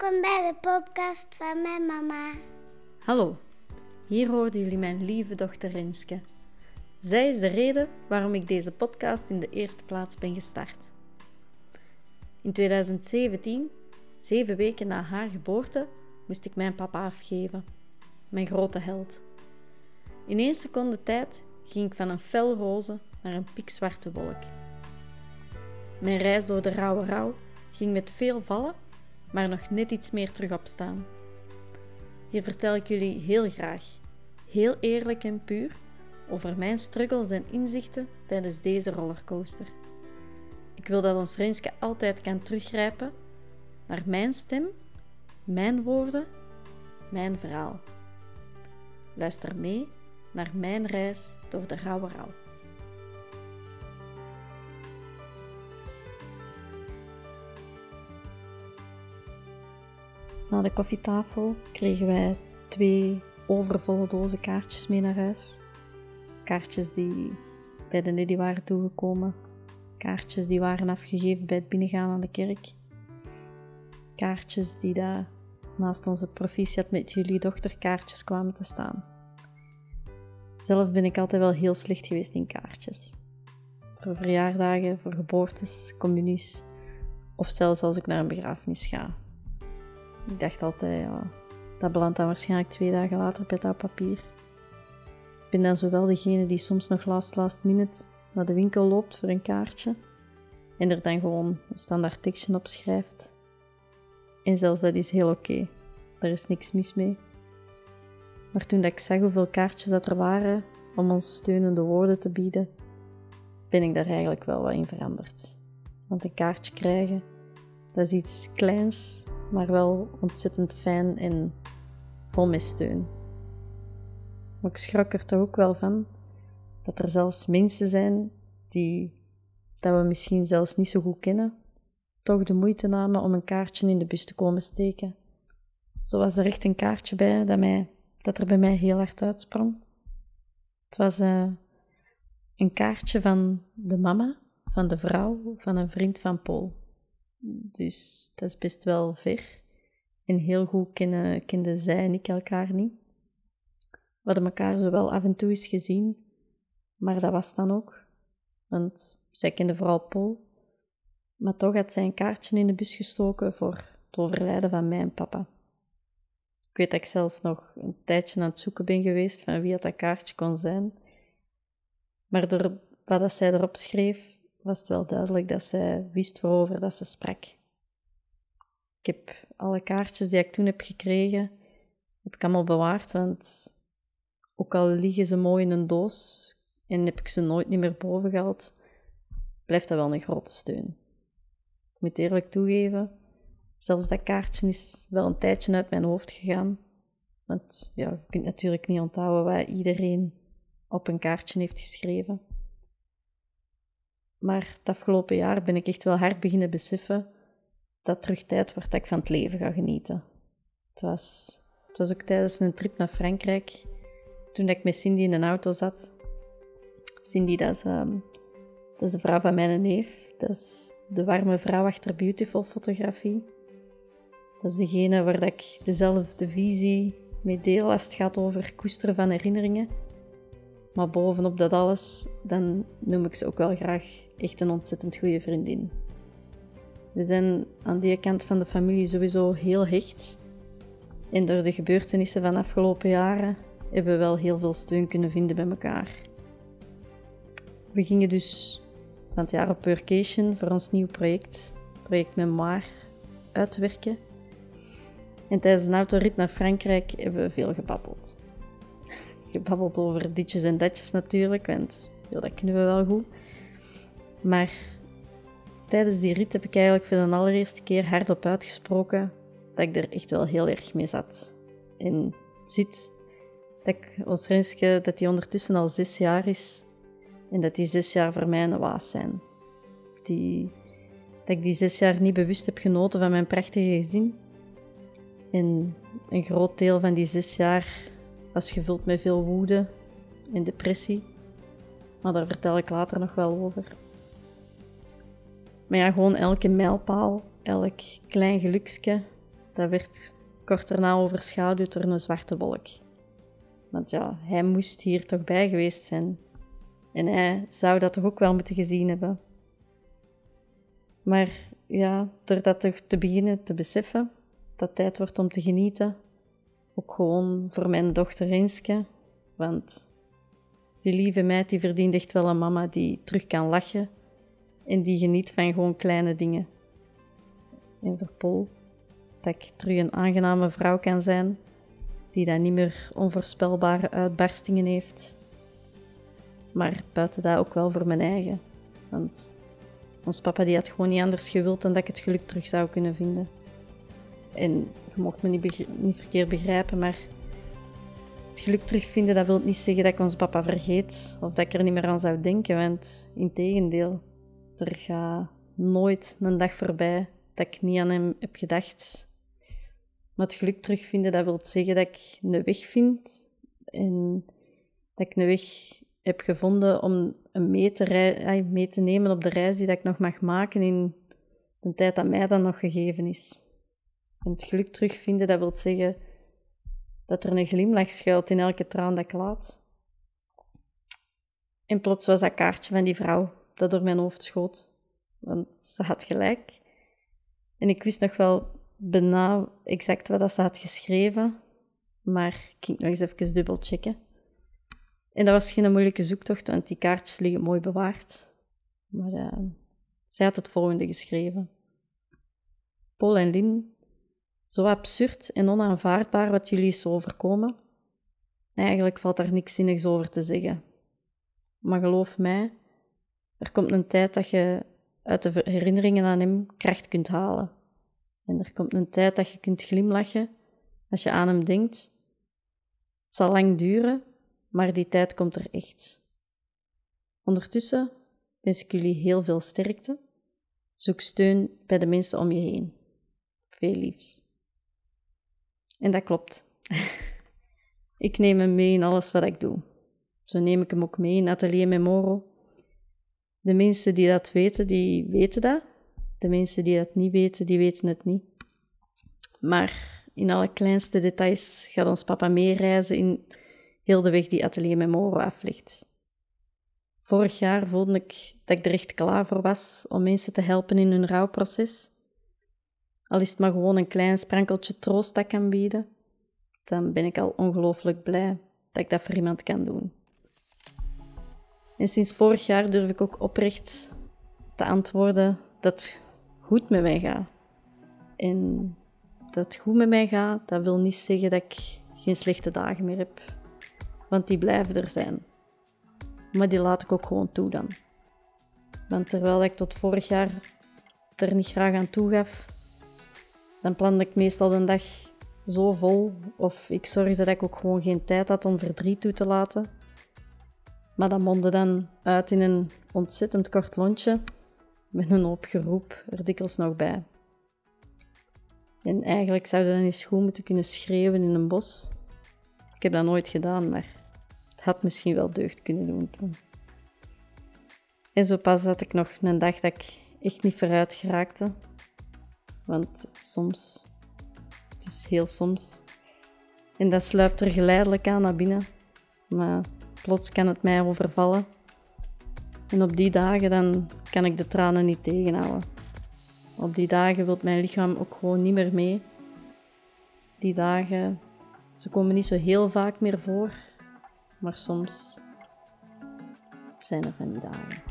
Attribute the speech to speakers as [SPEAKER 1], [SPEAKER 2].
[SPEAKER 1] Welkom bij de podcast van mijn mama.
[SPEAKER 2] Hallo, hier hoorden jullie mijn lieve dochter Renske. Zij is de reden waarom ik deze podcast in de eerste plaats ben gestart. In 2017, zeven weken na haar geboorte, moest ik mijn papa afgeven, mijn grote held. In één seconde tijd ging ik van een fel roze naar een pikzwarte wolk. Mijn reis door de rauwe rouw ging met veel vallen, maar nog net iets meer terug opstaan. Hier vertel ik jullie heel graag, heel eerlijk en puur, over mijn struggles en inzichten tijdens deze rollercoaster. Ik wil dat ons Renske altijd kan teruggrijpen naar mijn stem, mijn woorden, mijn verhaal. Luister mee naar mijn reis door de rauwe rouw. Na de koffietafel kregen wij twee overvolle dozen kaartjes mee naar huis. Kaartjes die bij de Neddy waren toegekomen. Kaartjes die waren afgegeven bij het binnengaan aan de kerk. Kaartjes die daar naast onze proficiat met jullie dochter kaartjes kwamen te staan. Zelf ben ik altijd wel heel slecht geweest in kaartjes. Voor verjaardagen, voor geboortes, communies of zelfs als ik naar een begrafenis ga. Ik dacht altijd, ja, dat belandt dan waarschijnlijk twee dagen later bij dat papier. Ik ben dan zowel degene die soms nog last last minute naar de winkel loopt voor een kaartje en er dan gewoon een standaard tekstje op schrijft. En zelfs dat is heel oké. Daar is niks mis mee. Maar toen dat ik zag hoeveel kaartjes dat er waren om ons steunende woorden te bieden, ben ik daar eigenlijk wel wat in veranderd. Want een kaartje krijgen, dat is iets kleins, maar wel ontzettend fijn en vol met steun. Maar ik schrok er toch ook wel van dat er zelfs mensen zijn die dat we misschien zelfs niet zo goed kennen, toch de moeite namen om een kaartje in de bus te komen steken. Zo was er echt een kaartje bij dat, mij, dat er bij mij heel hard uitsprong. Het was uh, een kaartje van de mama, van de vrouw, van een vriend van Paul. Dus dat is best wel ver. En heel goed kennen, kenden zij en ik elkaar niet. We hadden elkaar zo wel af en toe eens gezien, maar dat was dan ook. Want zij kende vooral Paul. Maar toch had zij een kaartje in de bus gestoken voor het overlijden van mijn papa. Ik weet dat ik zelfs nog een tijdje aan het zoeken ben geweest van wie dat kaartje kon zijn. Maar door wat dat zij erop schreef, was het wel duidelijk dat zij wist waarover dat ze sprak. Ik heb alle kaartjes die ik toen heb gekregen, heb ik allemaal bewaard, want ook al liggen ze mooi in een doos en heb ik ze nooit niet meer boven gehaald, blijft dat wel een grote steun. Ik moet eerlijk toegeven, zelfs dat kaartje is wel een tijdje uit mijn hoofd gegaan. Want ja, je kunt natuurlijk niet onthouden wat iedereen op een kaartje heeft geschreven. Maar het afgelopen jaar ben ik echt wel hard beginnen beseffen dat terug tijd wordt dat ik van het leven ga genieten. Het was, het was ook tijdens een trip naar Frankrijk, toen ik met Cindy in een auto zat. Cindy, dat is, ehm, dat is de vrouw van mijn neef. Dat is de warme vrouw achter Beautiful Fotografie. Dat is degene waar ik dezelfde visie mee deel als het gaat over koesteren van herinneringen. Maar bovenop dat alles, dan noem ik ze ook wel graag echt een ontzettend goede vriendin. We zijn aan die kant van de familie sowieso heel hecht. En door de gebeurtenissen van de afgelopen jaren hebben we wel heel veel steun kunnen vinden bij elkaar. We gingen dus van het jaar op workation voor ons nieuw project, project Memoir, uitwerken. En tijdens een autorit naar Frankrijk hebben we veel gebabbeld gebabbeld over ditjes en datjes natuurlijk, want dat kunnen we wel goed. Maar tijdens die rit heb ik eigenlijk voor de allereerste keer hardop uitgesproken dat ik er echt wel heel erg mee zat. En zit. Dat ik, ons Renske, dat die ondertussen al zes jaar is. En dat die zes jaar voor mij een waas zijn. Die, dat ik die zes jaar niet bewust heb genoten van mijn prachtige gezin. En een groot deel van die zes jaar was gevuld met veel woede en depressie. Maar daar vertel ik later nog wel over. Maar ja, gewoon elke mijlpaal, elk klein geluksje dat werd kort daarna overschaduwd door een zwarte wolk. Want ja, hij moest hier toch bij geweest zijn. En hij zou dat toch ook wel moeten gezien hebben. Maar ja, door dat te beginnen te beseffen, dat tijd wordt om te genieten. Ook gewoon voor mijn dochter Rinske. Want die lieve meid die verdient echt wel een mama die terug kan lachen. En die geniet van gewoon kleine dingen. En voor Paul, dat ik terug een aangename vrouw kan zijn. Die dan niet meer onvoorspelbare uitbarstingen heeft. Maar buiten dat ook wel voor mijn eigen. Want ons papa die had gewoon niet anders gewild dan dat ik het geluk terug zou kunnen vinden. En je mocht me niet, verkeerd begrijpen, maar het geluk terugvinden, dat wil niet zeggen dat ik ons papa vergeet of dat ik er niet meer aan zou denken. Want in tegendeel, er gaat nooit een dag voorbij dat ik niet aan hem heb gedacht. Maar het geluk terugvinden, dat wil zeggen dat ik een weg vind en dat ik een weg heb gevonden om mee te, mee te nemen op de reis die dat ik nog mag maken in de tijd dat mij dan nog gegeven is. En het geluk terugvinden, dat wil zeggen dat er een glimlach schuilt in elke traan dat ik laat. En plots was dat kaartje van die vrouw dat door mijn hoofd schoot. Want ze had gelijk. En ik wist nog wel bijna exact wat ze had geschreven. Maar ik ging nog eens even dubbel checken. En dat was geen moeilijke zoektocht, want die kaartjes liggen mooi bewaard. Maar uh, zij had het volgende geschreven. Paul en Lin, zo absurd en onaanvaardbaar wat jullie is overkomen. Eigenlijk valt daar niks zinnigs over te zeggen. Maar geloof mij, er komt een tijd dat je uit de herinneringen aan hem kracht kunt halen. En er komt een tijd dat je kunt glimlachen als je aan hem denkt. Het zal lang duren, maar die tijd komt er echt. Ondertussen wens ik jullie heel veel sterkte. Zoek steun bij de mensen om je heen. Veel liefs. En dat klopt. ik neem hem mee in alles wat ik doe. Zo neem ik hem ook mee in Atelier Memoro. De mensen die dat weten, die weten dat. De mensen die dat niet weten, die weten het niet. Maar in alle kleinste details gaat ons papa meereizen in heel de weg die Atelier Memoro aflegt. Vorig jaar voelde ik dat ik er echt klaar voor was om mensen te helpen in hun rouwproces. Al is het maar gewoon een klein sprankeltje troost dat kan bieden, dan ben ik al ongelooflijk blij dat ik dat voor iemand kan doen. En sinds vorig jaar durf ik ook oprecht te antwoorden dat het goed met mij gaat. En dat het goed met mij gaat, dat wil niet zeggen dat ik geen slechte dagen meer heb want die blijven er zijn. Maar die laat ik ook gewoon toe dan. Want terwijl ik tot vorig jaar er niet graag aan toe gaf, dan plande ik meestal de dag zo vol of ik zorgde dat ik ook gewoon geen tijd had om verdriet toe te laten. Maar dat mondde dan uit in een ontzettend kort lontje met een hoop geroep er dikwijls nog bij. En eigenlijk zou je dan eens goed moeten kunnen schreeuwen in een bos. Ik heb dat nooit gedaan, maar had misschien wel deugd kunnen doen. En zo pas had ik nog een dag dat ik echt niet vooruit geraakte. Want soms, het is heel soms. En dat sluipt er geleidelijk aan naar binnen. Maar plots kan het mij overvallen. En op die dagen dan kan ik de tranen niet tegenhouden. Op die dagen wil mijn lichaam ook gewoon niet meer mee. Die dagen, ze komen niet zo heel vaak meer voor. Maar soms zijn er van die dagen.